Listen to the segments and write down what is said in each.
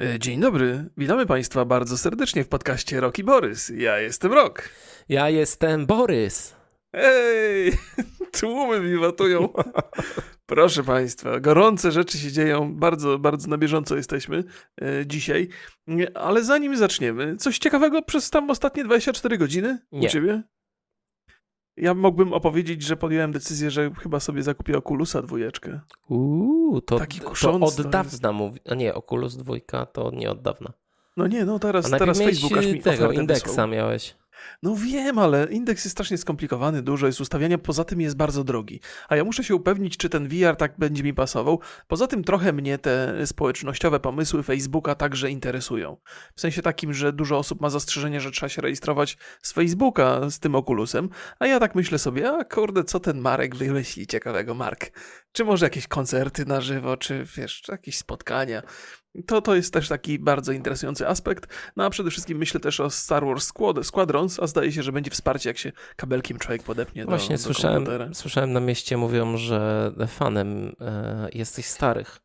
E, dzień dobry, witamy Państwa bardzo serdecznie w podcaście Roki Borys. Ja jestem Rok. Ja jestem Borys. Ej, tłumy wiwatują. Proszę Państwa, gorące rzeczy się dzieją, bardzo, bardzo na bieżąco jesteśmy e, dzisiaj. Ale zanim zaczniemy, coś ciekawego przez tam ostatnie 24 godziny Nie. u Ciebie? Ja mógłbym opowiedzieć, że podjąłem decyzję, że chyba sobie zakupię Oculusa dwójeczkę. Uuu, to, Taki to od dawna mówi. A nie, Oculus 2 to nie od dawna. No nie, no teraz, teraz miałeś Facebook aż mi tego indeksa wysłał. miałeś. No wiem, ale indeks jest strasznie skomplikowany, dużo jest ustawiania, poza tym jest bardzo drogi. A ja muszę się upewnić, czy ten VR tak będzie mi pasował. Poza tym trochę mnie te społecznościowe pomysły Facebooka także interesują. W sensie takim, że dużo osób ma zastrzeżenie, że trzeba się rejestrować z Facebooka z tym Oculusem, a ja tak myślę sobie, a kurde, co ten Marek wymyśli ciekawego, Mark? Czy może jakieś koncerty na żywo, czy wiesz, jakieś spotkania? To, to jest też taki bardzo interesujący aspekt. No a przede wszystkim myślę też o Star Wars Squad, Squadrons, a zdaje się, że będzie wsparcie, jak się kabelkiem człowiek podepnie do, Właśnie do słyszałem, komputera. słyszałem na mieście, mówią, że fanem e, jesteś starych.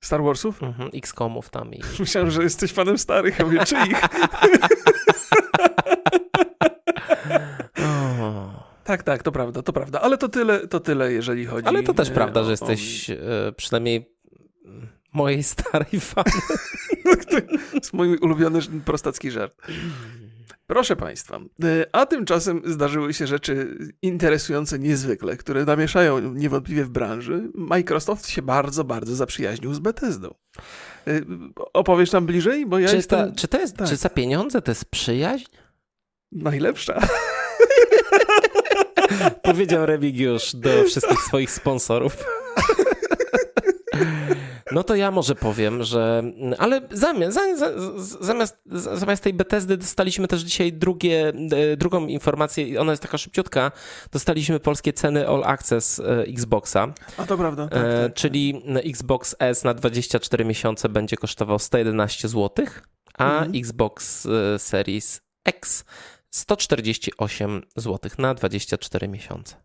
Star Warsów? Mhm, X-komów tam i... Myślałem, że jesteś fanem starych, a mówię, czyich? O. tak, tak, to prawda, to prawda. Ale to tyle, to tyle, jeżeli chodzi Ale to też e, prawda, o- że o jesteś e, przynajmniej mm, mojej starej. To jest mój ulubiony prostacki żart. Proszę Państwa, e, a tymczasem zdarzyły się rzeczy interesujące niezwykle, które namieszają niewątpliwie w branży. Microsoft się bardzo, bardzo zaprzyjaźnił z Bethesdą. E, Opowiesz nam bliżej? Bo ja czy, jestem ta, czy to jest, tak. czy za pieniądze to jest przyjaźń? najlepsza. Powiedział Remigiusz do wszystkich swoich sponsorów. No to ja może powiem, że. Ale zamiast, zamiast, zamiast, tej Bethesdy dostaliśmy też dzisiaj drugie, e, drugą informację, i ona jest taka szybciutka. Dostaliśmy polskie ceny All Access e, Xboxa, A to prawda. Tak, e, tak. czyli Xbox S na 24 miesiące będzie kosztował 111 zł, a Mhm. Xbox Series X 148 zł na 24 miesiące.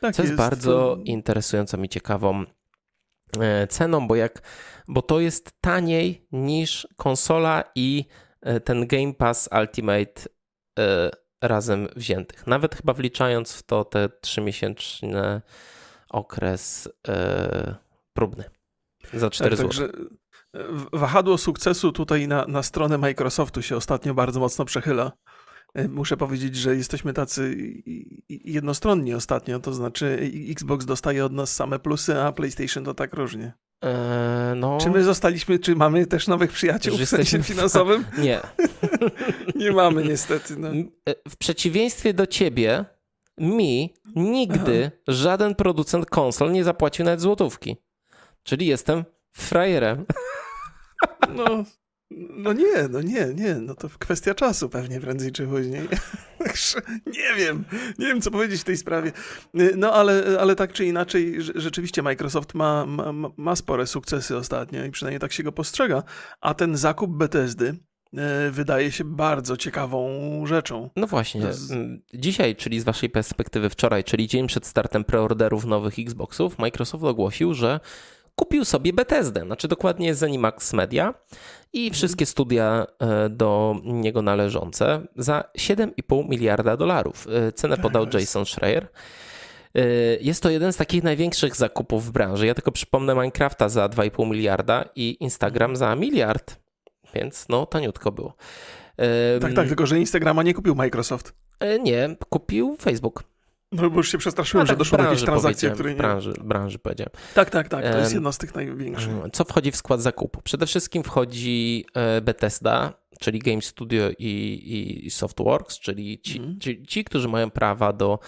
tak Co jest bardzo interesującą i ciekawą ceną, bo jak, bo to jest taniej niż konsola i e, ten Game Pass Ultimate e, razem wziętych. Nawet chyba wliczając w to te trzymiesięczny okres e, próbny za 4 tak, zł. E, wahadło sukcesu tutaj na, na stronę Microsoftu się ostatnio bardzo mocno przechyla. E, Muszę powiedzieć, że jesteśmy tacy jednostronni ostatnio, to znaczy Xbox dostaje od nas same plusy, a PlayStation to tak różnie. E, no, Czy my zostaliśmy, czy mamy też nowych przyjaciół Że w sensie w- finansowym? nie. Nie mamy niestety. No. E, W przeciwieństwie do ciebie, mi nigdy żaden producent konsol nie zapłacił nawet złotówki. Czyli jestem frajerem. No, no nie, no nie, nie, no to kwestia czasu pewnie prędzej czy później. Nie wiem, nie wiem co powiedzieć w tej sprawie. No ale, ale tak czy inaczej, rze- rzeczywiście Microsoft ma, ma, ma- spore sukcesy ostatnio i przynajmniej tak się go postrzega, a ten zakup Bethesdy e, wydaje się bardzo ciekawą rzeczą. No właśnie, To z- m, dzisiaj, czyli z waszej perspektywy wczoraj, czyli dzień przed startem preorderów nowych Xboxów, Microsoft ogłosił, że kupił sobie Bethesdę, znaczy dokładnie Zenimax Media i wszystkie studia e, do niego należące za 7,5 miliarda dolarów. E, Cenę podał Yes. Jason Schreier. E, Jest to jeden z takich największych zakupów w branży. Ja tylko przypomnę Minecrafta za 2,5 miliarda i Instagram za miliard, więc no taniutko było. Tak, tak, tylko że Instagrama nie kupił Microsoft. Nie, kupił Facebook. No bo już się przestraszyłem, że tak, doszło w do jakiejś transakcji, której w nie... branży, branży powiedziałem. Tak, tak, tak, to jest jedna z tych największych. Co wchodzi w skład zakupu? Przede wszystkim wchodzi e, Bethesda, czyli Game Studio i, i Softworks, czyli ci, Mhm. ci, ci, którzy mają prawa do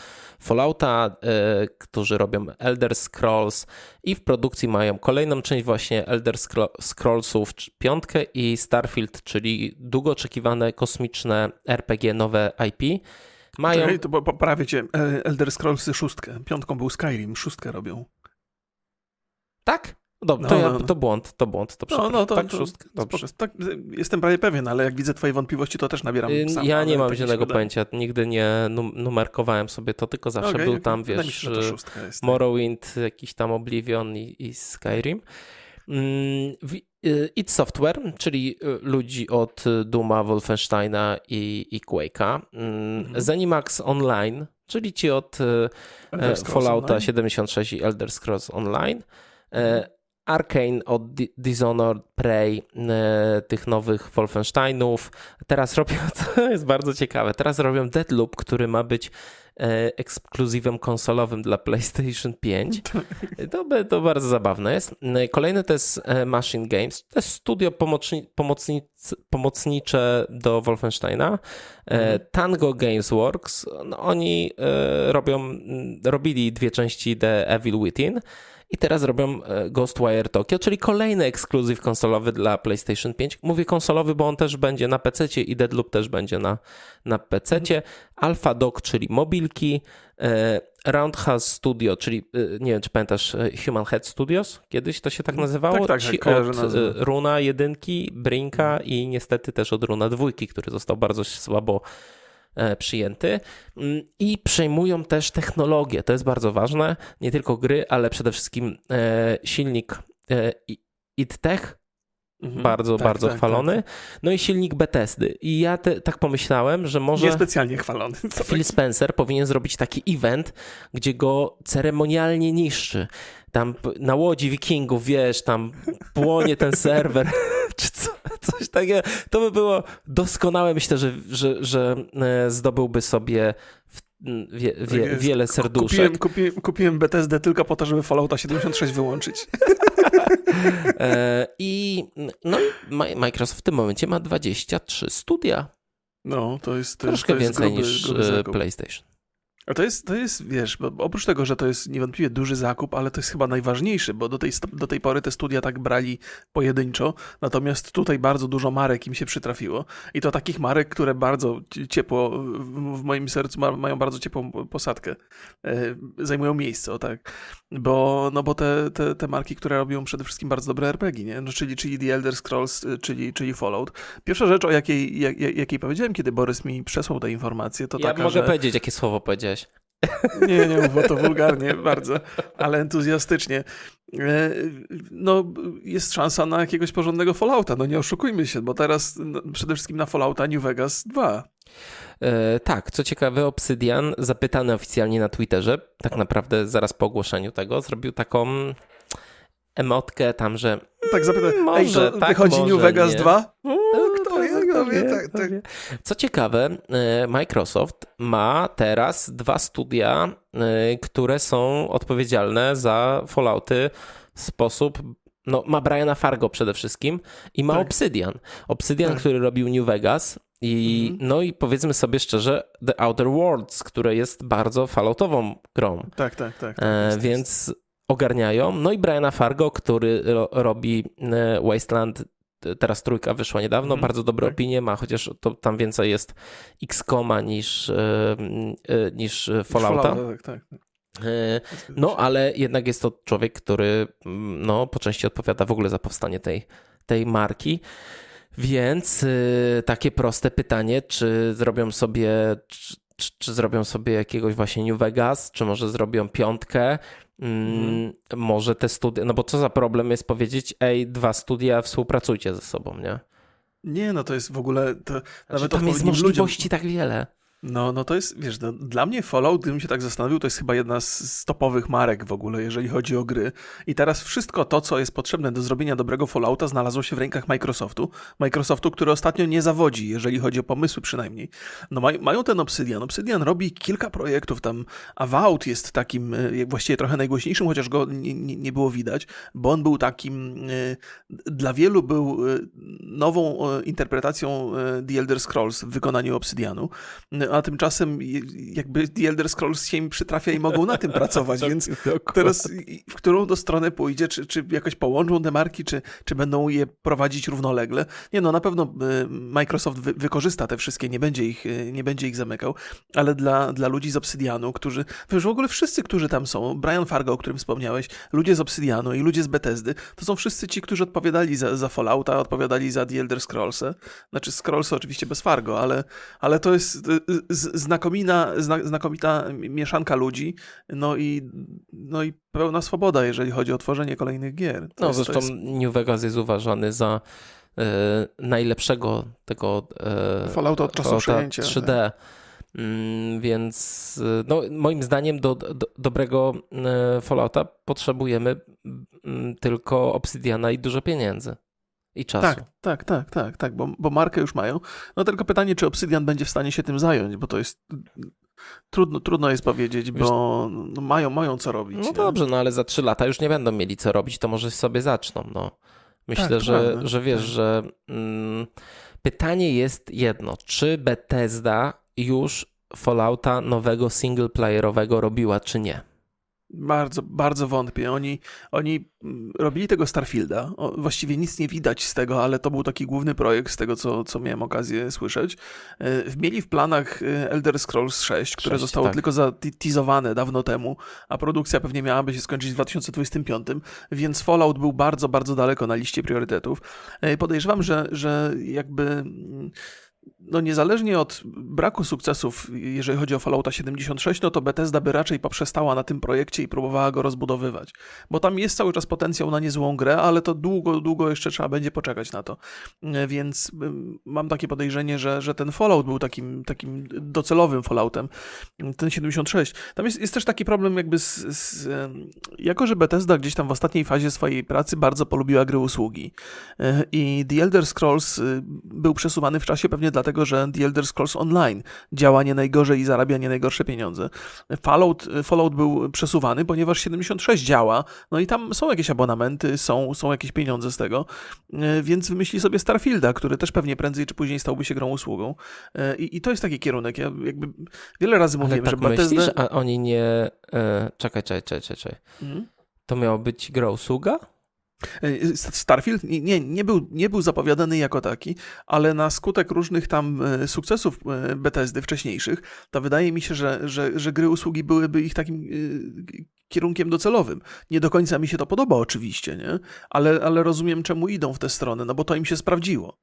Fallouta, e, którzy robią Elder Scrolls i w produkcji mają kolejną część właśnie Elder Scro- Scrollsów, piątkę i Starfield, czyli długo oczekiwane kosmiczne RPG, nowe IP. Mają... Czekaj, to po- poprawię cię. E, Elder Scrollsy szóstkę. Piątką był Skyrim, szóstkę robią. Tak? Dobrze, No, to, ja, no, no. to błąd, to błąd, to No, przepraszam. no to, tak, to szóstka, dobrze. Tak, jestem prawie pewien, ale jak widzę twoje wątpliwości, to też nabieram Y, sam. ja nie mam tak zielonego pojęcia, nigdy nie num- numerkowałem sobie to, tylko zawsze Okej, był tam, Wydaje mi wiesz, się, że to y, szóstka jest. Morrowind, jakiś tam Oblivion i, i Skyrim. Mm, wi- id Software, czyli ludzi od Duma, Wolfensteina i, i Quake'a. Mm, mhm. Zenimax Online, czyli ci od Fallouta Online. 76 i Elder Scrolls Online. Arkane od Dishonored, Prey, e, tych nowych Wolfensteinów. Teraz robią, to jest bardzo ciekawe, teraz robią Deadloop, który ma być e, ekskluzywem konsolowym dla PlayStation 5. To, to bardzo zabawne jest. E, kolejny to jest Machine Games. To jest studio pomocni, pomocnicze do Wolfensteina. Mhm. Tango Games Works. No, oni robią, robili dwie części The Evil Within. I teraz robią e, Ghostwire Tokyo, czyli kolejny ekskluzyw konsolowy dla PlayStation 5. Mówię konsolowy, bo on też będzie na PC i Deadloop też będzie na, na PC. Alpha Dog, czyli mobilki. E, Roundhouse Studio, czyli e, nie wiem, czy pamiętasz Human Head Studios? Kiedyś to się tak nazywało? Tak, tak, Ci tak od Runa jedynki, Brinka i niestety też od Runa dwójki, który został bardzo słabo przyjęty mm, i przejmują też technologię. To jest bardzo ważne. Nie tylko gry, ale przede wszystkim e, silnik e, IdTech, Mhm, bardzo, tak, bardzo tak, chwalony. Tak. No i silnik Bethesdy. I ja te, tak pomyślałem, że może. Niespecjalnie chwalony. Phil Spencer powinien zrobić taki event, gdzie go ceremonialnie niszczy. Tam na łodzi wikingów, wiesz, tam płonie ten serwer, czy co, coś takiego. To by było doskonałe. Myślę, że, że, że e, zdobyłby sobie wie, wie, tak wiele serduszek. Kupiłem, kupiłem, kupiłem BTSD tylko po to, żeby Fallouta 76 wyłączyć. E, I no, Microsoft w tym momencie ma 23 studia. No, to jest troszkę to jest więcej gruby, niż gruby e, PlayStation. A to jest, to jest, wiesz, oprócz tego, że to jest niewątpliwie duży zakup, ale to jest chyba najważniejszy, bo do tej, do tej pory te studia tak brali pojedynczo, natomiast tutaj bardzo dużo marek im się przytrafiło i to takich marek, które bardzo ciepło, w moim sercu mają bardzo ciepłą posadkę, e, zajmują miejsce, o tak, bo, no bo te, te, te marki, które robią przede wszystkim bardzo dobre RPG, nie? No, czyli, czyli The Elder Scrolls, e, czyli, czyli Fallout. Pierwsza rzecz, o jakiej, jak, jakiej powiedziałem, kiedy Borys mi przesłał te informacje, to ja taka, mogę że... powiedzieć, jakie słowo powiedziałeś. Nie, nie bo to wulgarnie bardzo, ale entuzjastycznie. E, no, jest szansa na jakiegoś porządnego Fallouta, no nie oszukujmy się, bo teraz no, przede wszystkim na Fallouta New Vegas 2. E, tak, co ciekawe, Obsidian, zapytany oficjalnie na Twitterze, tak naprawdę zaraz po ogłoszeniu tego, zrobił taką emotkę tam, że tak zapytał, może, ej, tak, wychodzi New Vegas nie. 2? Kto wie, kto wie, tak, tak. Co ciekawe, e, Microsoft ma teraz dwa studia, e, które są odpowiedzialne za Fallouty w sposób no, ma Briana Fargo przede wszystkim i ma tak. Obsidian. Obsidian, tak. który robił New Vegas i mhm. no i powiedzmy sobie szczerze The Outer Worlds, które jest bardzo falloutową grą. Tak, tak, tak. tak e, więc ogarniają. No i Briana Fargo, który ro, robi e, Wasteland, teraz trójka wyszła niedawno, mm, bardzo dobre tak. opinie ma, chociaż to tam więcej jest X-Koma niż, e, e, niż Fallouta. Tak, tak, tak. No, ale jednak jest to człowiek, który mm, no, po części odpowiada w ogóle za powstanie tej, tej marki. Więc takie proste pytanie, czy zrobią sobie, czy, czy, zrobią sobie jakiegoś właśnie New Vegas, czy może zrobią piątkę, Mm, może te studia, no bo co za problem jest powiedzieć, ej, dwa studia współpracujcie ze sobą, nie? Nie, no to jest w ogóle. To znaczy, nawet tam jest możliwości ludziom... tak wiele. No, no to jest, wiesz, no, dla mnie Fallout, gdybym się tak zastanowił, to jest chyba jedna z topowych marek w ogóle, jeżeli chodzi o gry. I teraz wszystko to, co jest potrzebne do zrobienia dobrego Fallouta, znalazło się w rękach Microsoftu. Microsoftu, który ostatnio nie zawodzi, jeżeli chodzi o pomysły przynajmniej. No maj, mają ten Obsidian. Obsidian robi kilka projektów, tam Avowed jest takim e, właściwie trochę najgłośniejszym, chociaż go nie, nie, było widać, bo on był takim, e, dla wielu był e, nową interpretacją The Elder Scrolls w wykonaniu Obsidianu a tymczasem jakby The Elder Scrolls się im przytrafia i mogą na tym pracować, więc teraz w którą to stronę pójdzie, czy, czy jakoś połączą te marki, czy, czy będą je prowadzić równolegle. Nie no, na pewno y, Microsoft wy, wykorzysta te wszystkie, nie będzie ich, y, nie będzie ich zamykał, ale dla, dla ludzi z Obsydianu, którzy, wiesz, w ogóle wszyscy, którzy tam są, Brian Fargo, o którym wspomniałeś, ludzie z Obsydianu i ludzie z Bethesdy, to są wszyscy ci, którzy odpowiadali za, za Fallouta, odpowiadali za The Elder Scrollsy. Znaczy Scrollsy oczywiście bez Fargo, ale, ale to jest y, znakomita, znakomita mieszanka ludzi, no i, no i pełna swoboda, jeżeli chodzi o tworzenie kolejnych gier. To no jest, zresztą jest... New Vegas jest uważany za e, najlepszego tego e, Fallouta od czasu Fallouta 3D. Tak. Mm, więc e, no, moim zdaniem do, do dobrego Fallouta potrzebujemy mm, tylko Obsidiana i dużo pieniędzy. I czasu. Tak, tak, tak, tak, tak, bo, bo markę już mają. No tylko pytanie, czy Obsidian będzie w stanie się tym zająć, bo to jest Trudno, trudno jest powiedzieć, bo no, mają, mają co robić. No nie? dobrze, no ale za trzy lata już nie będą mieli co robić, to może sobie zaczną. No. Myślę, tak, że, że wiesz, tak. że mm, pytanie jest jedno. Czy Bethesda już Fallouta nowego singleplayerowego robiła, czy nie? Bardzo, bardzo wątpię. Oni, oni mm, robili tego Starfielda. Właściwie nic nie widać z tego, ale to był taki główny projekt z tego, co, co miałem okazję słyszeć. E, mieli w planach e, Elder Scrolls 6, które 6, zostało tak. tylko zatizowane dawno temu, a produkcja pewnie miałaby się skończyć w 2025, więc Fallout był bardzo, bardzo daleko na liście priorytetów. E, podejrzewam, że, że jakby mm, no niezależnie od braku sukcesów, jeżeli chodzi o Fallouta 76, no to Bethesda by raczej poprzestała na tym projekcie i próbowała go rozbudowywać. Bo tam jest cały czas potencjał na niezłą grę, ale to długo, długo jeszcze trzeba będzie poczekać na to. Więc mam takie podejrzenie, że, że ten Fallout był takim, takim docelowym Falloutem, ten 76. Tam jest, jest też taki problem jakby z, z jako, że Bethesda gdzieś tam w ostatniej fazie swojej pracy bardzo polubiła gry usługi e, i The Elder Scrolls y, był przesuwany w czasie pewnie dlatego, że The Elder Scrolls Online działa nie najgorzej i zarabia nie najgorsze pieniądze. Fallout, Fallout był przesuwany, ponieważ 76 działa, no i tam są jakieś abonamenty, są, są jakieś pieniądze z tego, e, więc wymyśli sobie Starfielda, który też pewnie prędzej czy później stałby się grą usługą. E, I, i to jest taki kierunek. Ja jakby wiele razy Ale mówiłem, tak że Bethesda... myślisz, a oni nie... E, czekaj, czekaj, czekaj, czekaj. Hmm? To miało być gra usługa? E, Starfield nie, nie, był, nie był zapowiadany jako taki, ale na skutek różnych tam e, sukcesów e, Bethesdy wcześniejszych, to wydaje mi się, że, że, że gry usługi byłyby ich takim kierunkiem docelowym. Nie do końca mi się to podoba oczywiście, nie? Ale, ale rozumiem czemu idą w tę stronę, no bo to im się sprawdziło.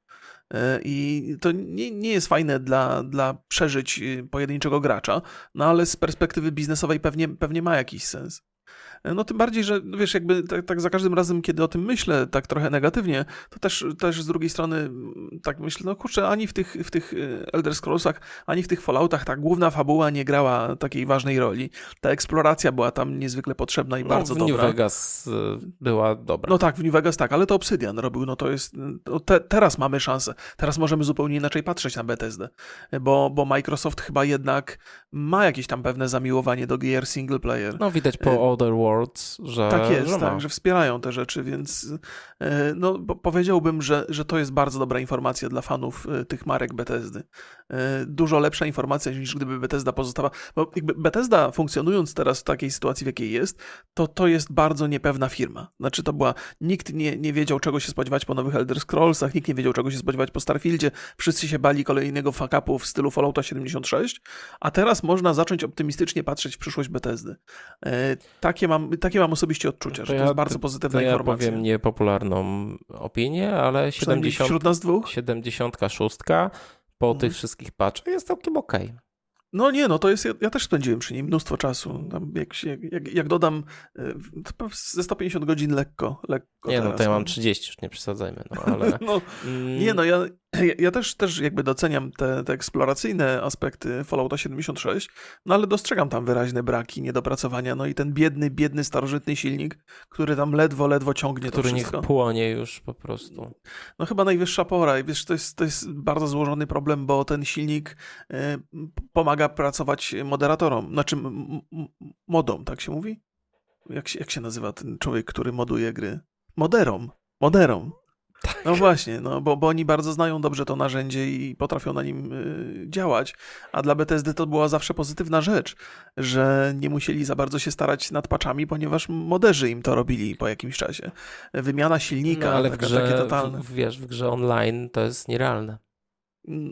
I to nie, nie jest fajne dla, dla przeżyć pojedynczego gracza, no ale z perspektywy biznesowej pewnie, pewnie ma jakiś sens. No tym bardziej, że no wiesz, jakby tak, tak, za każdym razem, kiedy o tym myślę tak trochę negatywnie, to też, też z drugiej strony mm, tak myślę, no kurczę, ani w tych, w tych e, Elder Scrollsach, ani w tych Falloutach ta główna fabuła nie grała takiej ważnej roli. Ta eksploracja była tam niezwykle potrzebna i no, bardzo w dobra. New Vegas e, była dobra. No tak, w New Vegas tak, ale to Obsidian robił, no to jest, te, teraz mamy szansę, teraz możemy zupełnie inaczej patrzeć na Bethesdę, bo, bo Microsoft chyba jednak ma jakieś tam pewne zamiłowanie do gier single player. No widać po e, Other World że. Tak jest, że tak, że wspierają te rzeczy, więc e, no, powiedziałbym, że, że to jest bardzo dobra informacja dla fanów e, tych marek Bethesdy. E, dużo lepsza informacja niż gdyby Bethesda pozostała. Bo jakby Bethesda funkcjonując teraz w takiej sytuacji, w jakiej jest, to to jest bardzo niepewna firma. Znaczy, to była. Nikt nie, nie wiedział, czego się spodziewać po nowych Elder Scrollsach, nikt nie wiedział, czego się spodziewać po Starfieldzie. Wszyscy się bali kolejnego fuck-upu w stylu Fallouta 76, a teraz można zacząć optymistycznie patrzeć w przyszłość Bethesdy. Takie mam mam, takie mam osobiście odczucia, to że to ja, jest bardzo pozytywna to ja informacja. powiem niepopularną opinię, ale 70, wśród nas dwóch? 76 po hmm. tych wszystkich patchach jest całkiem okej. Okay. No nie, no to jest, ja, ja, też spędziłem przy nim mnóstwo czasu. Jak, jak, jak dodam e, ze 150 godzin lekko. lekko nie, teraz, no to ja mam 30, już nie przesadzajmy, no ale... no. Nie, no ja, ja też, też jakby doceniam te, te eksploracyjne aspekty Fallouta 76, no ale dostrzegam tam wyraźne braki, niedopracowania, no i ten biedny, biedny, starożytny silnik, który tam ledwo, ledwo ciągnie który to wszystko. niech płonie już po prostu. No chyba najwyższa pora i wiesz, to jest, to jest bardzo złożony problem, bo ten silnik y, pomaga pracować moderatorom, znaczy modom, tak się mówi? Jak się, jak się nazywa ten człowiek, który moduje gry? Moderom. Moderom. Tak. No właśnie, no, bo, bo oni bardzo znają dobrze to narzędzie i potrafią na nim y, działać, a dla BTSD to była zawsze pozytywna rzecz, że nie musieli za bardzo się starać nad paczami, ponieważ moderzy im to robili po jakimś czasie. Wymiana silnika, no, ale taka, w grze, takie totalne. W, wiesz, w grze online to jest nierealne.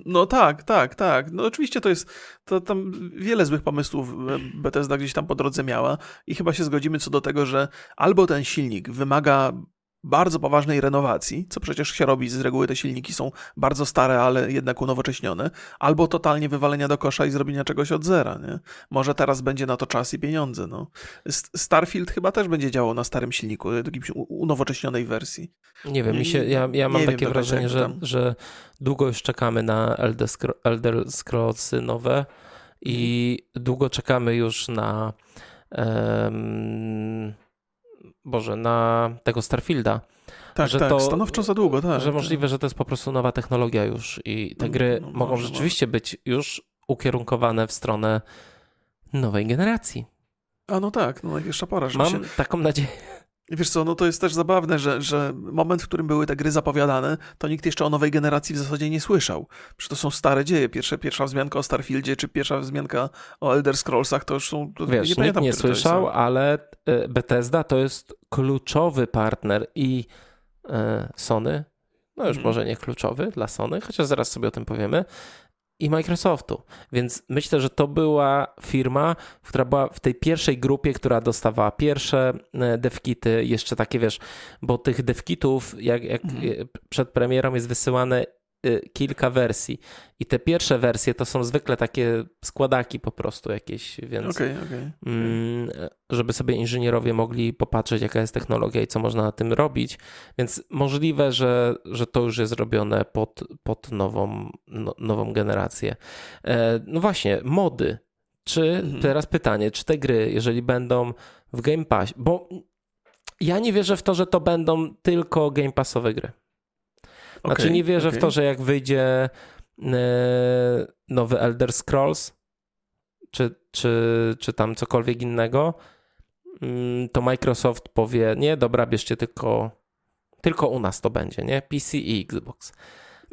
No tak, tak, tak. No oczywiście to jest, to tam wiele złych pomysłów Bethesda gdzieś tam po drodze miała i chyba się zgodzimy co do tego, że albo ten silnik wymaga bardzo poważnej renowacji, co przecież się robi, z reguły te silniki są bardzo stare, ale jednak unowocześnione, albo totalnie wywalenia do kosza i zrobienia czegoś od zera, nie? Może teraz będzie na to czas i pieniądze, no. Starfield chyba też będzie działał na starym silniku, jakimś unowocześnionej wersji. Nie wiem, mi się, ja, ja mam nie takie wrażenie, że, że długo już czekamy na Elder, Scro Elder Scrollsy nowe i mhm. długo czekamy już na um, Boże, na tego Starfielda. Tak, że tak, to, stanowczo za długo, tak. Że możliwe, że to jest po prostu nowa technologia już i te no, gry no, mogą może, rzeczywiście może. być już ukierunkowane w stronę nowej generacji. A no tak, no najwyższa pora. Mam się... taką nadzieję. Wiesz co, no to jest też zabawne, że, że moment, w którym były te gry zapowiadane, to nikt jeszcze o nowej generacji w zasadzie nie słyszał. Przecież to są stare dzieje. Pierwsze, pierwsza wzmianka o Starfieldzie, czy pierwsza wzmianka o Elder Scrollsach, to już są... To Wiesz, nie, pamiętam, nikt nie słyszał, ale e, Bethesda to jest kluczowy partner i e, Sony, no już hmm. może nie kluczowy dla Sony, chociaż zaraz sobie o tym powiemy, i Microsoftu. Więc myślę, że to była firma, która była w tej pierwszej grupie, która dostawała pierwsze e, devkity, jeszcze takie wiesz, bo tych devkitów jak, jak mhm. przed premierą jest wysyłane kilka wersji. I te pierwsze wersje to są zwykle takie składaki po prostu jakieś, więc okay, okay. Mm, żeby sobie inżynierowie mogli popatrzeć, jaka jest technologia i co można na tym robić. Więc możliwe, że, że to już jest robione pod, pod nową, no, nową generację. E, no właśnie, mody. Czy mhm. teraz pytanie, czy te gry, jeżeli będą w Game Pass, bo ja nie wierzę w to, że to będą tylko Game Passowe gry. Znaczy okay, nie wierzę okay. w to, że jak wyjdzie e, nowy Elder Scrolls, czy, czy, czy tam cokolwiek innego, mm, to Microsoft powie, nie, dobra, bierzcie tylko, tylko u nas to będzie, nie? PC i Xbox.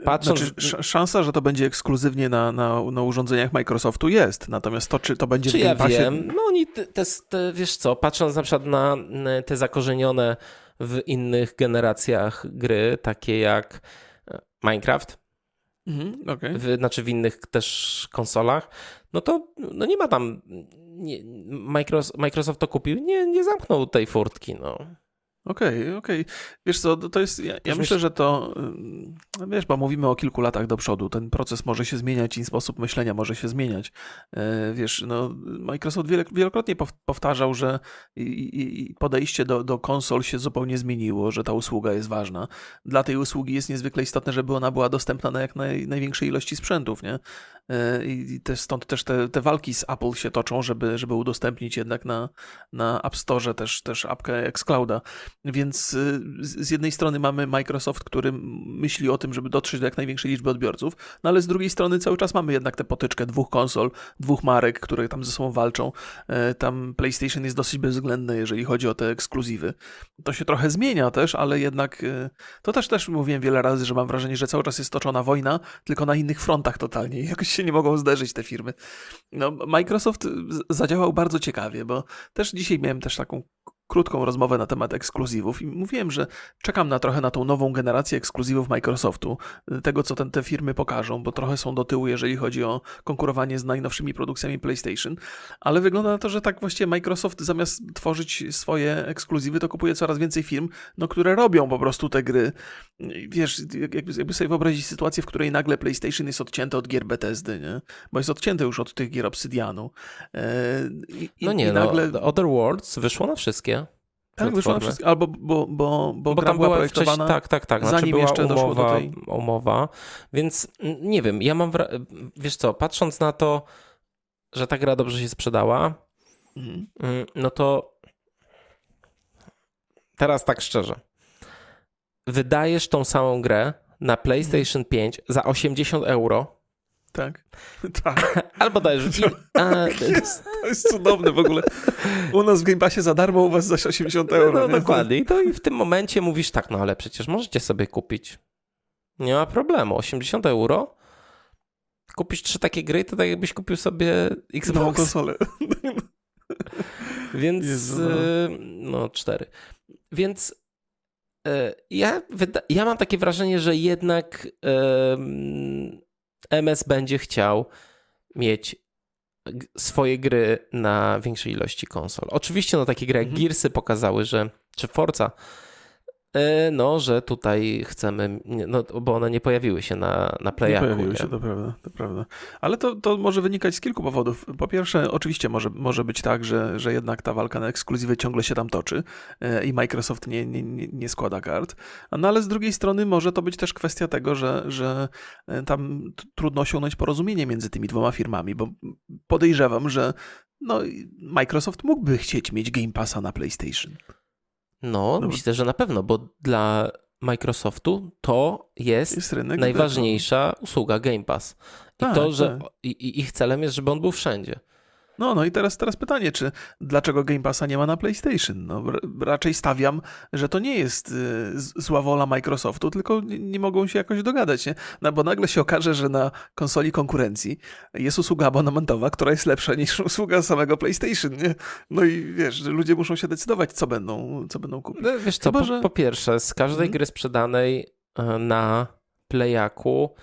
Patrząc... Znaczy, szansa, że to będzie ekskluzywnie na, na, na urządzeniach Microsoftu jest, natomiast to, czy to będzie czy w ja wiem, no oni, te, te, te, wiesz co, patrząc na przykład na te zakorzenione w innych generacjach gry, takie jak e, Minecraft, mhm, okay. w, znaczy w innych też konsolach, no to no nie ma tam. Nie, Microsoft, Microsoft to kupił, nie, nie zamknął tej furtki. No. Okej, okay, okej. Okay. Wiesz co, to jest, ja, ja myślę, że to, wiesz, bo mówimy o kilku latach do przodu, ten proces może się zmieniać i sposób myślenia może się zmieniać. E, wiesz, no, Microsoft wielokrotnie powtarzał, że podejście do, do konsol się zupełnie zmieniło, że ta usługa jest ważna. Dla tej usługi jest niezwykle istotne, żeby ona była dostępna na jak naj, największej ilości sprzętów, nie? E, I też stąd też te, te walki z Apple się toczą, żeby, żeby udostępnić jednak na, na App Store też, też apkę Xclouda. Więc y, z jednej strony mamy Microsoft, który myśli o tym, żeby dotrzeć do jak największej liczby odbiorców, no ale z drugiej strony cały czas mamy jednak tę potyczkę dwóch konsol, dwóch marek, które tam ze sobą walczą. E, tam PlayStation jest dosyć bezwzględny, jeżeli chodzi o te ekskluzywy. To się trochę zmienia też, ale jednak y, to też też mówiłem wiele razy, że mam wrażenie, że cały czas jest toczona wojna, tylko na innych frontach totalnie. Jakoś się nie mogą zderzyć te firmy. No, Microsoft zadziałał bardzo ciekawie, bo też dzisiaj miałem też taką krótką rozmowę na temat ekskluzywów i mówiłem, że czekam na trochę na tą nową generację ekskluzywów Microsoftu, tego co ten, te firmy pokażą, bo trochę są do tyłu, jeżeli chodzi o konkurowanie z najnowszymi produkcjami PlayStation, ale wygląda na to, że tak właściwie Microsoft zamiast tworzyć swoje ekskluzywy, to kupuje coraz więcej firm, no, które robią po prostu te gry. Wiesz, jakby, jakby sobie wyobrazić sytuację, w której nagle PlayStation jest odcięte od gier Bethesdy, nie? bo jest odcięte już od tych gier Obsydianu. I, no nie, i no, nagle... no, Other Worlds wyszło na wszystkie tak, wyszło na wszystko, albo bo, bo, bo, bo tam była projektowana Tak, tak, tak. Znaczy zanim była jeszcze umowa, doszło do tej... umowa, więc nie wiem, ja mam, wiesz co, patrząc na to, że ta gra dobrze się sprzedała, mhm. Mm, no to teraz tak szczerze, wydajesz tą samą grę na PlayStation 5 za 80 euro, tak. tak. Albo dajesz. A, to, jest, to jest cudowne w ogóle. U nas w Game Passie za darmo, u was za 80 euro. No, no dokładnie. I to i w tym momencie mówisz tak, no ale przecież możecie sobie kupić. Nie ma problemu. 80 euro. Kupisz trzy takie gry, to tak jakbyś kupił sobie Xbox. Nową konsolę. Więc Jezu, no. Y, no cztery. Więc y, ja, ja mam takie wrażenie, że jednak MS będzie chciał mieć swoje gry na większej ilości konsol. Oczywiście no takie gry jak mhm. Gearsy pokazały, że czy Forza no, że tutaj chcemy, no bo one nie pojawiły się na, na Playaku. Nie pojawiły nie? się, to prawda, to prawda. Ale to, to może wynikać z kilku powodów. Po pierwsze, oczywiście może, może być tak, że, że jednak ta walka na ekskluzywy ciągle się tam toczy e, i Microsoft nie, nie, nie składa kart. No ale z drugiej strony może to być też kwestia tego, że, że e, tam trudno osiągnąć porozumienie między tymi dwoma firmami, bo podejrzewam, że no, Microsoft mógłby chcieć mieć Game Passa na PlayStation. No, myślę, że na pewno, bo dla Microsoftu to jest, jest najważniejsza usługa Game Pass. I tak, to, że tak. i, ich celem jest, żeby on był wszędzie. No, no i teraz, teraz pytanie, czy dlaczego Game Passa nie ma na PlayStation? No, raczej stawiam, że to nie jest y, zła wola Microsoftu, tylko nie, nie, mogą się jakoś dogadać, nie? No, bo nagle się okaże, że na konsoli konkurencji jest usługa abonamentowa, która jest lepsza niż usługa samego PlayStation, nie? No i wiesz, ludzie muszą się decydować, co będą, co będą kupić. No, wiesz co, Chyba, po, że... po, pierwsze, z każdej hmm? gry sprzedanej e, na Playaku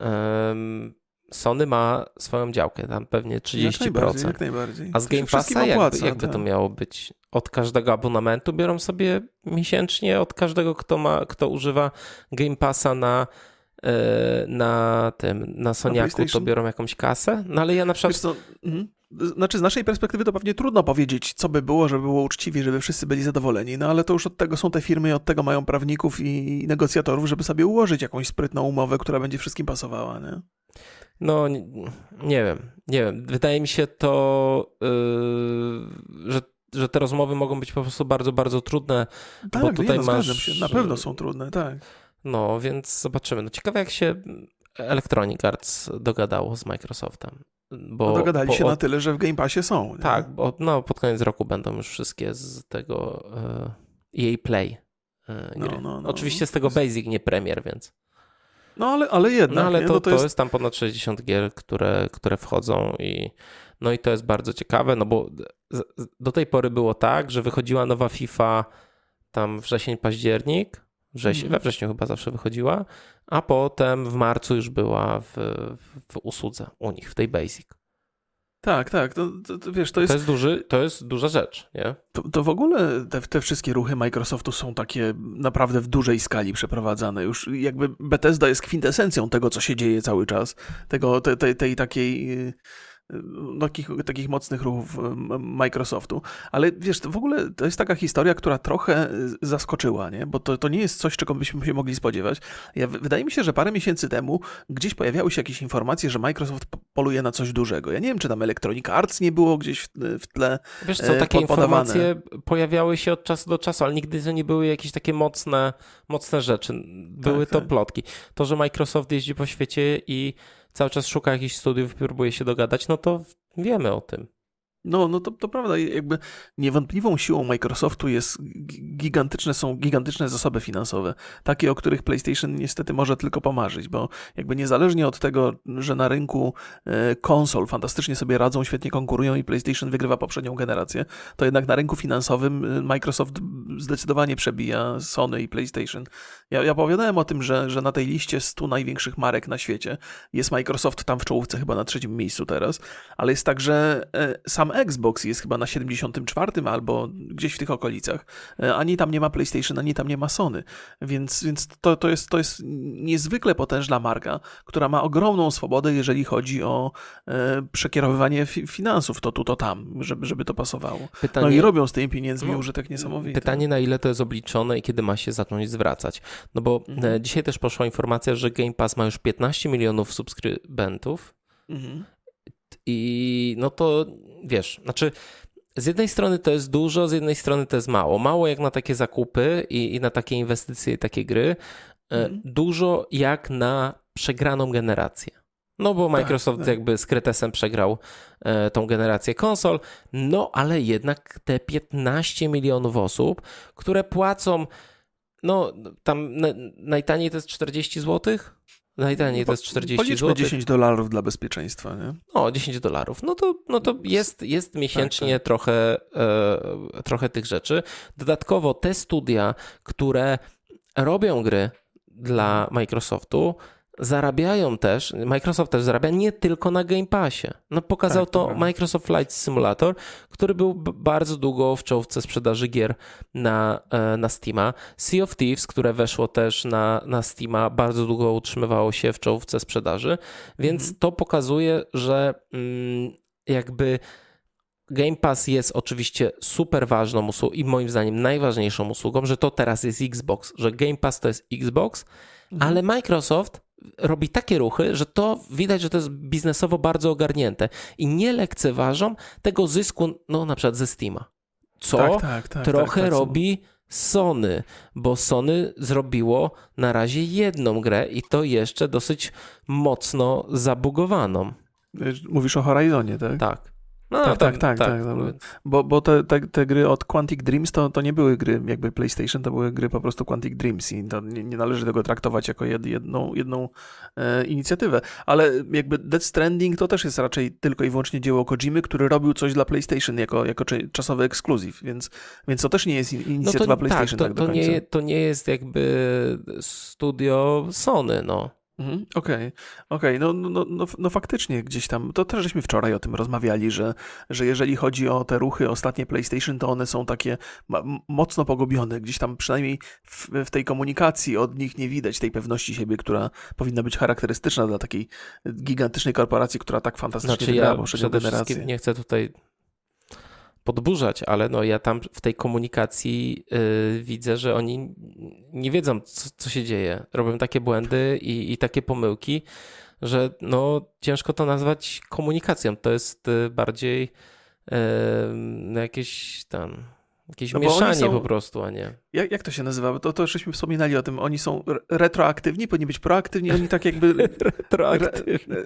um, Sony ma swoją działkę, tam pewnie 30%. Jak najbardziej, jak najbardziej. A z Game Passa jakby, jakby to tak. miało być? Od każdego abonamentu biorą sobie miesięcznie, od każdego, kto, ma, kto używa Game Passa na, e, na tym, na Soniaku, to biorą jakąś kasę? No ale ja na przykład... Co, mhm. Znaczy, z naszej perspektywy to pewnie trudno powiedzieć, co by było, żeby było uczciwie, żeby wszyscy byli zadowoleni, no ale to już od tego są te firmy i od tego mają prawników i negocjatorów, żeby sobie ułożyć jakąś sprytną umowę, która będzie wszystkim pasowała, nie? No, nie, nie wiem, nie wiem. Wydaje mi się to, yy, że, że te rozmowy mogą być po prostu bardzo, bardzo trudne. Tak, bo tutaj nie, no, masz. Się. Na pewno są trudne, tak. No, więc zobaczymy. No, ciekawe, jak się Electronic Arts dogadało z Microsoftem. Bo, no dogadali bo się od... na tyle, że w Game Passie są. Nie? Tak, bo no, pod koniec roku będą już wszystkie z tego yy, EA Play yy, gry. No, no, no, Oczywiście z tego Basic, nie Premier, więc. No ale, ale jednak. No ale to, no, to, to jest... jest... tam ponad 60 gier, które, które wchodzą i no i to jest bardzo ciekawe, no bo do tej pory było tak, że wychodziła nowa FIFA tam wrzesień, październik, wrzesień, mm. we wrześniu chyba zawsze wychodziła, a potem w marcu już była w, w usłudze u nich, w tej Basic. Tak, tak. To, to, to, wiesz, to jest. To jest, duży, to jest duża rzecz, nie? To, to w ogóle te, te wszystkie ruchy Microsoftu są takie naprawdę w dużej skali przeprowadzane. Już jakby Bethesda jest kwintesencją tego, co się dzieje cały czas. Tego, tej, tej, tej takiej takich, takich mocnych ruchów Microsoftu. Ale wiesz, w ogóle to jest taka historia, która trochę zaskoczyła, nie? bo to, to nie jest coś, czego byśmy się mogli spodziewać. Ja, wydaje mi się, że parę miesięcy temu gdzieś pojawiały się jakieś informacje, że Microsoft poluje na coś dużego. Ja nie wiem, czy tam Electronic Arts nie było gdzieś w, w tle Wiesz co, takie informacje pojawiały się od czasu do czasu, ale nigdy to nie były jakieś takie mocne, mocne rzeczy. Były tak, to tak. plotki. To, że Microsoft jeździ po świecie i cały czas szuka jakichś studiów, próbuje się dogadać, no to wiemy o tym. No, no to, to prawda. Jakby niewątpliwą siłą Microsoftu jest gigantyczne, są gigantyczne zasoby finansowe. Takie, o których PlayStation niestety może tylko pomarzyć, bo jakby niezależnie od tego, że na rynku e, konsol fantastycznie sobie radzą, świetnie konkurują i PlayStation wygrywa poprzednią generację, to jednak na rynku finansowym e, Microsoft zdecydowanie przebija Sony i PlayStation. Ja, ja opowiadałem o tym, że, że na tej liście 100 największych marek na świecie jest Microsoft tam w czołówce chyba na trzecim miejscu teraz, ale jest także e, sam Xbox jest chyba na 74 albo gdzieś w tych okolicach. E, ani tam nie ma PlayStation, ani tam nie ma Sony. Więc, więc to, to, jest, to jest niezwykle potężna marka, która ma ogromną swobodę, jeżeli chodzi o e, przekierowywanie fi finansów, to tu, to tam, żeby, żeby to pasowało. Pytanie, no i robią z tymi pieniędzmi no, użytek niesamowity. Pytanie, na ile to jest obliczone i kiedy ma się zacząć zwracać. No bo mhm. E, dzisiaj też poszła informacja, że Game Pass ma już 15 milionów subskrybentów. Mhm. I no to wiesz, znaczy z jednej strony to jest dużo, z jednej strony to jest mało. Mało jak na takie zakupy i, i na takie inwestycje i takie gry. Mm. Dużo jak na przegraną generację. No bo tak, Microsoft tak, tak. jakby z Kretesem przegrał e, tą generację konsol, no ale jednak te 15 milionów osób, które płacą, no tam najtaniej to jest 40 złotych, Najtaniej to jest 40 zł. 10 dolarów dla bezpieczeństwa, nie? O, 10 dolarów. No to, no to jest, jest miesięcznie tak, tak. Trochę, e, trochę tych rzeczy. Dodatkowo te studia, które robią gry dla Microsoftu, zarabiają też, Microsoft też zarabia nie tylko na Game Passie. No pokazał Tak, to prawda. Microsoft Flight Simulator, który był bardzo długo w czołówce sprzedaży gier na, e, na Steama. Sea of Thieves, które weszło też na, na Steama, bardzo długo utrzymywało się w czołówce sprzedaży, więc Mhm. to pokazuje, że mm, jakby Game Pass jest oczywiście super ważną usługą i moim zdaniem najważniejszą usługą, że to teraz jest Xbox, że Game Pass to jest Xbox, Mhm. ale Microsoft robi takie ruchy, że to widać, że to jest biznesowo bardzo ogarnięte i nie lekceważą tego zysku, no na przykład ze Steama. Co tak, tak, tak, trochę tak, tak, robi Sony, bo Sony zrobiło na razie jedną grę i to jeszcze dosyć mocno zabugowaną. Mówisz o Horizonie, tak? Tak. No, Tak, tak, tak, tak, dobra. Bo, bo te, te, te gry od Quantic Dreams to, to nie były gry jakby PlayStation, to były gry po prostu Quantic Dreams i to nie, nie należy tego traktować jako jed, jedną, jedną e, inicjatywę. Ale jakby Death Stranding to też jest raczej tylko i wyłącznie dzieło Kojimy, który robił coś dla PlayStation jako, jako czasowy ekskluzyw, więc, więc to też nie jest in- No inicjatywa to, PlayStation tak, tak, to, do to, nie, to nie jest jakby studio Sony, no. Mhm, Okej, okej, no, no, no, no, no faktycznie gdzieś tam, to też żeśmy wczoraj o tym rozmawiali, że, że jeżeli chodzi o te ruchy ostatnie PlayStation, to one są takie mocno pogubione, gdzieś tam przynajmniej w, w tej komunikacji od nich nie widać tej pewności siebie, która powinna być charakterystyczna dla takiej gigantycznej korporacji, która tak fantastycznie Znaczy wygrała ja przede wszystkim nie chcę tutaj podburzać, ale no ja tam w tej komunikacji y, widzę, że oni nie wiedzą, co, co się dzieje. Robią takie błędy i, i takie pomyłki, że no ciężko to nazwać komunikacją. To jest y, bardziej y, no jakieś tam jakieś No mieszanie są- po prostu, a nie. Jak, jak to się nazywa? To, to żeśmy wspominali o tym, oni są re- retroaktywni, powinni być proaktywni, oni tak jakby Retroaktywnie.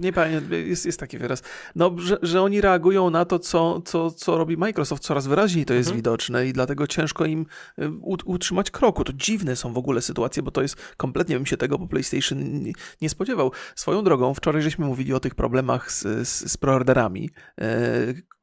Nie pamiętam, jest, jest taki wyraz. No, że, że oni reagują na to, co, co, co robi Microsoft, coraz wyraźniej to jest Mhm. widoczne i dlatego ciężko im y, ut- utrzymać kroku. To dziwne są w ogóle sytuacje, bo to jest kompletnie bym się tego po PlayStation nie, nie spodziewał. Swoją drogą, wczoraj żeśmy mówili o tych problemach z, z, z preorderami e,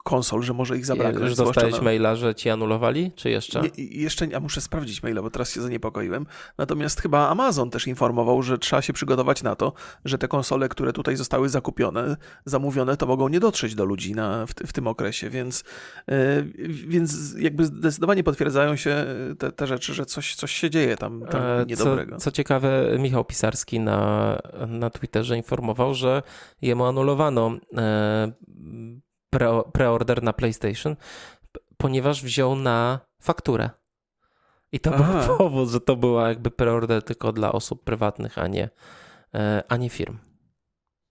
konsol, że może ich zabraknąć. Już dostałeś na- maila, że ci anulowali, czy jeszcze? nie, jeszcze nie, a muszę sprawdzić maila, bo teraz się zaniepokoiłem. Natomiast chyba Amazon też informował, że trzeba się przygotować na to, że te konsole, które tutaj zostały zakupione, zamówione, to mogą nie dotrzeć do ludzi na, w, w tym okresie, więc, e, więc jakby zdecydowanie potwierdzają się te, te rzeczy, że coś, coś się dzieje tam, tam E, niedobrego. Co, co ciekawe, Michał Pisarski na, na Twitterze informował, że jemu anulowano e, pre, preorder na PlayStation, ponieważ wziął na fakturę. I to Aha. był powód, że to była jakby preorder tylko dla osób prywatnych, a nie, e, a nie firm.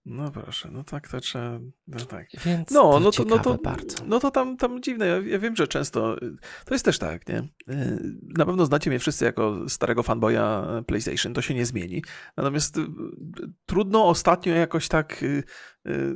No proszę, no tak to trzeba. No tak. Więc No, to no to, no to, bardzo. no to tam, tam dziwne. Ja, ja wiem, że często to jest też tak, nie? Y, Na pewno znacie mnie wszyscy jako starego fanboya PlayStation, to się nie zmieni. Natomiast y, trudno ostatnio jakoś tak,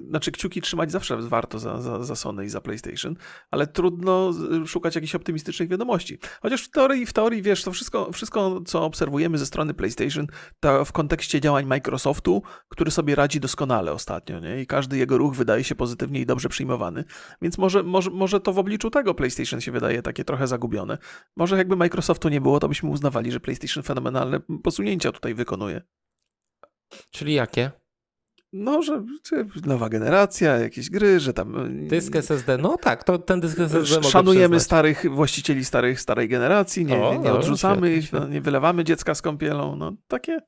znaczy kciuki trzymać zawsze warto za, za, za Sony i za PlayStation, ale trudno y, szukać jakichś optymistycznych wiadomości. Chociaż w teorii, w teorii wiesz, to wszystko, wszystko, co obserwujemy ze strony PlayStation, to w kontekście działań Microsoftu, który sobie radzi doskonale ostatnio, nie? I każdy jego ruch wydaje się pozytywnie i dobrze przyjmowany. Więc może, może, może to w obliczu tego PlayStation się wydaje takie trochę zagubione. Może jakby Microsoftu nie było, to byśmy uznawali, że PlayStation fenomenalne posunięcia tutaj wykonuje. Czyli jakie? No, że, że nowa generacja, jakieś gry, że tam... y, Dysk SSD? No tak, to ten dysk SSD Szanujemy starych właścicieli starych, starej generacji, nie, O, nie, nie no, odrzucamy świetnie, ich, no, świetnie. nie wylewamy dziecka z kąpielą. No takie.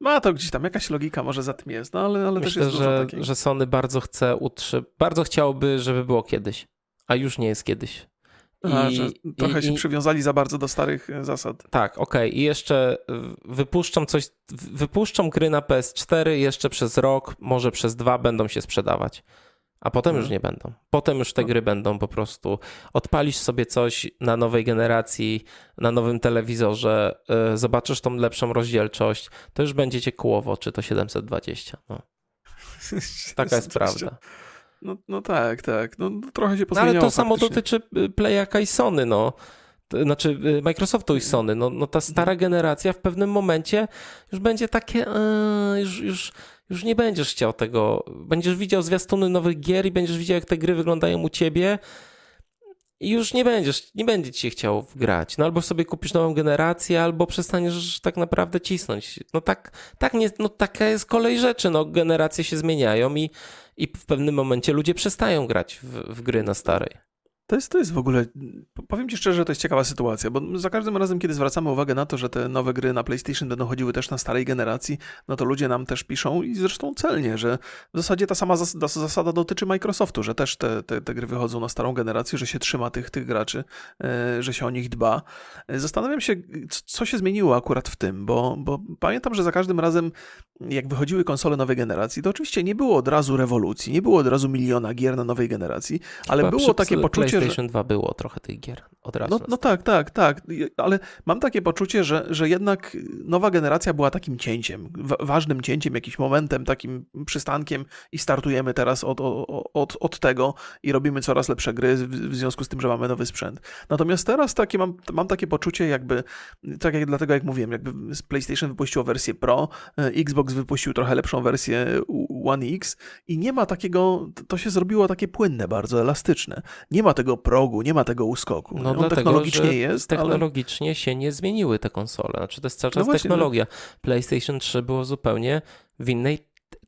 Ma to gdzieś tam, jakaś logika może za tym jest, no ale, ale też Myślę, jest dużo że, takiej. że Sony bardzo chce utrzy... bardzo chciałoby, żeby było kiedyś, a już nie jest kiedyś. A, że trochę i- się i- przywiązali za bardzo do starych e, zasad. Tak, okej. I jeszcze y, wypuszczą coś, wypuszczą gry na PS4 jeszcze przez rok, może przez dwa będą się sprzedawać. A potem już Mhm. nie będą. Potem już te No. gry będą po prostu. Odpalisz sobie coś na nowej generacji, na nowym telewizorze, y, zobaczysz tą lepszą rozdzielczość, to już będzie cię kłowo, czy to 720. No, taka jest prawda. No, no tak, tak. No, no trochę się No, pozmieniało ale to samo faktycznie. dotyczy y, Playaka i Sony, no. Znaczy y, Microsoftu i Sony. No, no ta stara generacja w pewnym momencie już będzie takie, e, już, już, już nie będziesz chciał tego. Będziesz widział zwiastuny nowych gier i będziesz widział, jak te gry wyglądają u ciebie i już nie będziesz, nie będzie ci się chciał grać. No albo sobie kupisz nową generację, albo przestaniesz tak naprawdę cisnąć. No tak, tak nie, no taka jest kolej rzeczy. No generacje się zmieniają i, i w pewnym momencie ludzie przestają grać w, w gry na starej. To jest, to jest w ogóle, powiem Ci szczerze, że to jest ciekawa sytuacja, bo za każdym razem, kiedy zwracamy uwagę na to, że te nowe gry na PlayStation będą chodziły też na starej generacji, no to ludzie nam też piszą i zresztą celnie, że w zasadzie ta sama zasada dotyczy Microsoftu, że też te, te, te gry wychodzą na starą generację, że się trzyma tych, tych graczy, e, że się o nich dba. Zastanawiam się, co się zmieniło akurat w tym, bo, bo pamiętam, że za każdym razem, jak wychodziły konsole nowej generacji, to oczywiście nie było od razu rewolucji, nie było od razu miliona gier na nowej generacji, ale Chyba było takie poczucie, PlayStation 2 było trochę tych gier od razu. No, no tak, tak, tak, ale mam takie poczucie, że, że jednak nowa generacja była takim cięciem, ważnym cięciem, jakimś momentem, takim przystankiem i startujemy teraz od, od, od tego i robimy coraz lepsze gry w związku z tym, że mamy nowy sprzęt. Natomiast teraz takie mam, mam takie poczucie jakby, tak jak dlatego jak mówiłem, jakby PlayStation wypuściło wersję Pro, e, Xbox wypuścił trochę lepszą wersję One X i nie ma takiego, to się zrobiło takie płynne, bardzo elastyczne. Nie ma tego progu, nie ma tego uskoku. No, dlatego, technologicznie jest. Technologicznie ale... się nie zmieniły te konsole. Znaczy, to jest cały no czas no właśnie, technologia. PlayStation 3 było zupełnie w innej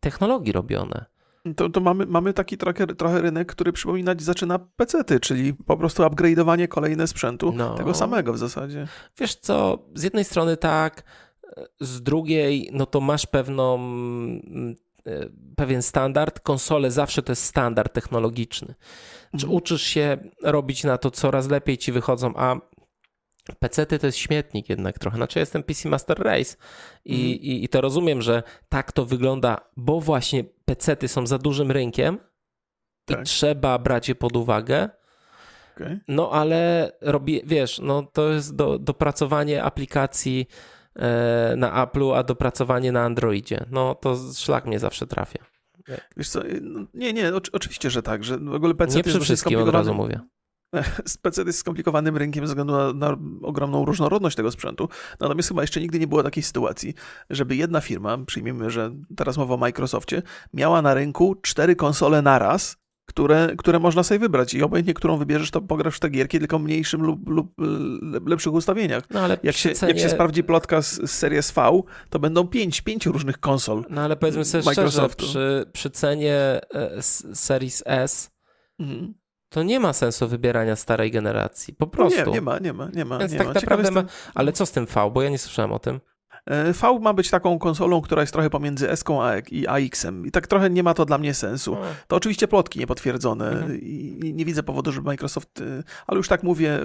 technologii robione. To, to mamy, mamy taki trochę, trochę rynek, który przypominać zaczyna pecety, czyli po prostu upgrade'owanie kolejne sprzętu, no. tego samego w zasadzie. Wiesz co, z jednej strony tak, z drugiej, no to masz pewną pewien standard. Konsole zawsze to jest standard technologiczny. Czy mhm. uczysz się robić na to coraz lepiej ci wychodzą, a PC-ty to jest śmietnik jednak trochę. Znaczy ja jestem PC Master Race i, mhm. i, i, to rozumiem, że tak to wygląda, bo właśnie PC-ty są za dużym rynkiem tak. i trzeba brać je pod uwagę. Okay. No ale robi, wiesz, no to jest do, dopracowanie aplikacji E, na Apple'u, a dopracowanie na Androidzie. No to szlak mnie zawsze trafia. Wiesz co, no, nie, nie, oczywiście, że tak, że w ogóle PC nie przy wszystkim od razu mówię. PC jest skomplikowanym rynkiem ze względu na, na, ogromną różnorodność tego sprzętu. Natomiast chyba jeszcze nigdy nie było takiej sytuacji, żeby jedna firma, przyjmijmy, że teraz mowa o Microsoftie, miała na rynku cztery konsole naraz które, które można sobie wybrać i obojętnie, którą wybierzesz, to pograsz w te gierki, tylko mniejszym lub, lub lepszych ustawieniach. No, ale jak, się, cenie... jak się sprawdzi plotka z, z Series V, to będą pięć, pięć różnych konsol No ale powiedzmy sobie Microsoftu. szczerze, przy, przy cenie e, Series S mhm. to nie ma sensu wybierania starej generacji, po prostu. No nie, nie ma, nie ma, nie ma. Więc nie tak ma. naprawdę ma... Ale co z tym V, bo ja nie słyszałem o tym. E, v ma być taką konsolą, która jest trochę pomiędzy S i AX-em i tak trochę nie ma to dla mnie sensu. To oczywiście plotki niepotwierdzone mhm. i nie widzę powodu, żeby Microsoft, e, ale już tak mówię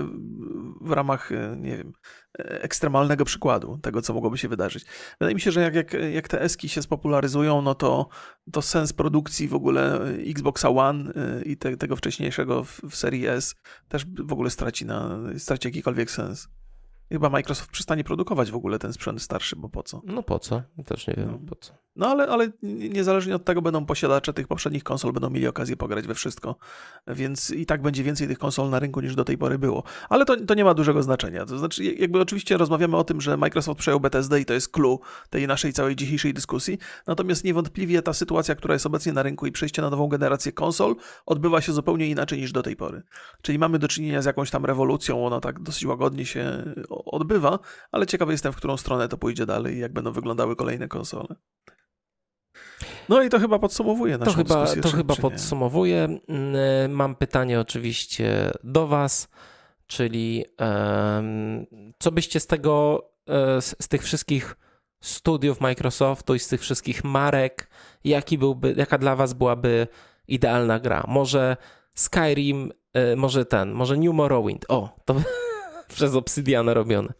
w ramach, e, nie wiem, ekstremalnego przykładu tego, co mogłoby się wydarzyć. Wydaje mi się, że jak, jak, jak te eski się spopularyzują, no to, to sens produkcji w ogóle Xboxa One i te, tego wcześniejszego w, w serii S też w ogóle straci, na, straci jakikolwiek sens. Chyba Microsoft przestanie produkować w ogóle ten sprzęt starszy, bo po co? No po co? Też nie wiem no. po co. No ale, ale niezależnie od tego będą posiadacze tych poprzednich konsol, będą mieli okazję pograć we wszystko, więc i tak będzie więcej tych konsol na rynku niż do tej pory było. Ale to, to nie ma dużego znaczenia. To znaczy, jakby oczywiście rozmawiamy o tym, że Microsoft przejął BTSD i to jest clue tej naszej całej dzisiejszej dyskusji, natomiast niewątpliwie ta sytuacja, która jest obecnie na rynku i przejście na nową generację konsol odbywa się zupełnie inaczej niż do tej pory. Czyli mamy do czynienia z jakąś tam rewolucją, ona tak dosyć łagodnie się odbywa, ale ciekawy jestem, w którą stronę to pójdzie dalej i jak będą wyglądały kolejne konsole. No i to chyba podsumowuje naszą to chyba, dyskusję. To chyba podsumowuje. Mm, e, mam pytanie oczywiście do Was, czyli co byście z tego, e, z tych wszystkich studiów Microsoftu i z tych wszystkich marek, jaki byłby, jaka dla Was byłaby idealna gra? Może Skyrim, e, może ten, może New Morrowind. O, to przez Obsidiana robione.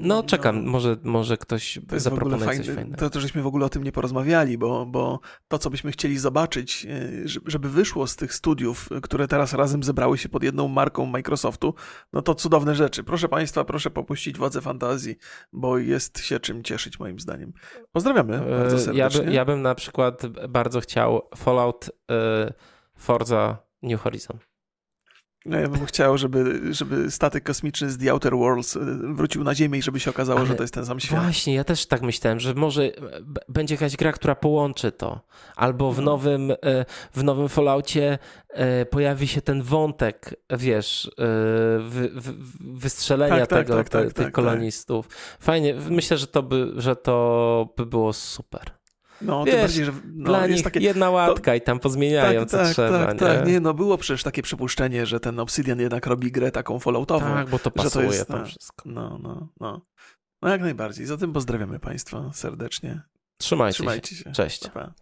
No, czekam, no, może, może ktoś zaproponuje fajne, coś fajnego. To, to żeśmy w ogóle o tym nie porozmawiali, bo, bo to, co byśmy chcieli zobaczyć, e, żeby wyszło z tych studiów, które teraz razem zebrały się pod jedną marką Microsoftu, no to cudowne rzeczy. Proszę Państwa, proszę popuścić władze fantazji, bo jest się czym cieszyć moim zdaniem. Pozdrawiamy e, bardzo serdecznie. Ja, by, ja bym na przykład bardzo chciał Fallout y, Forza New Horizon. No ja bym chciał, żeby, żeby statek kosmiczny z The Outer Worlds y, wrócił na Ziemię i żeby się okazało, Ale że to jest ten sam świat. Właśnie, ja też tak myślałem, że może b- będzie jakaś gra, która połączy to. Albo w No. nowym, e, w nowym Falloutie e, pojawi się ten wątek, wiesz, e, wy, wy, wystrzelenia Tak, tego, tak, tak, te- tych kolonistów. Fajnie, myślę, że to by, że to by było super. No, Wiesz, bardziej, że no, Dla nich takie... jedna łatka i tam pozmieniają, tak, co tak, trzeba. tak, nie? tak, nie, no było przecież takie przypuszczenie, że ten Obsidian jednak robi grę taką falloutową. Tak, bo to że to pasuje jest, tam tak. wszystko. No, no, no. No jak najbardziej. Zatem pozdrawiamy Państwa serdecznie. Trzymajcie, Trzymajcie się. się. Cześć. Pa, pa.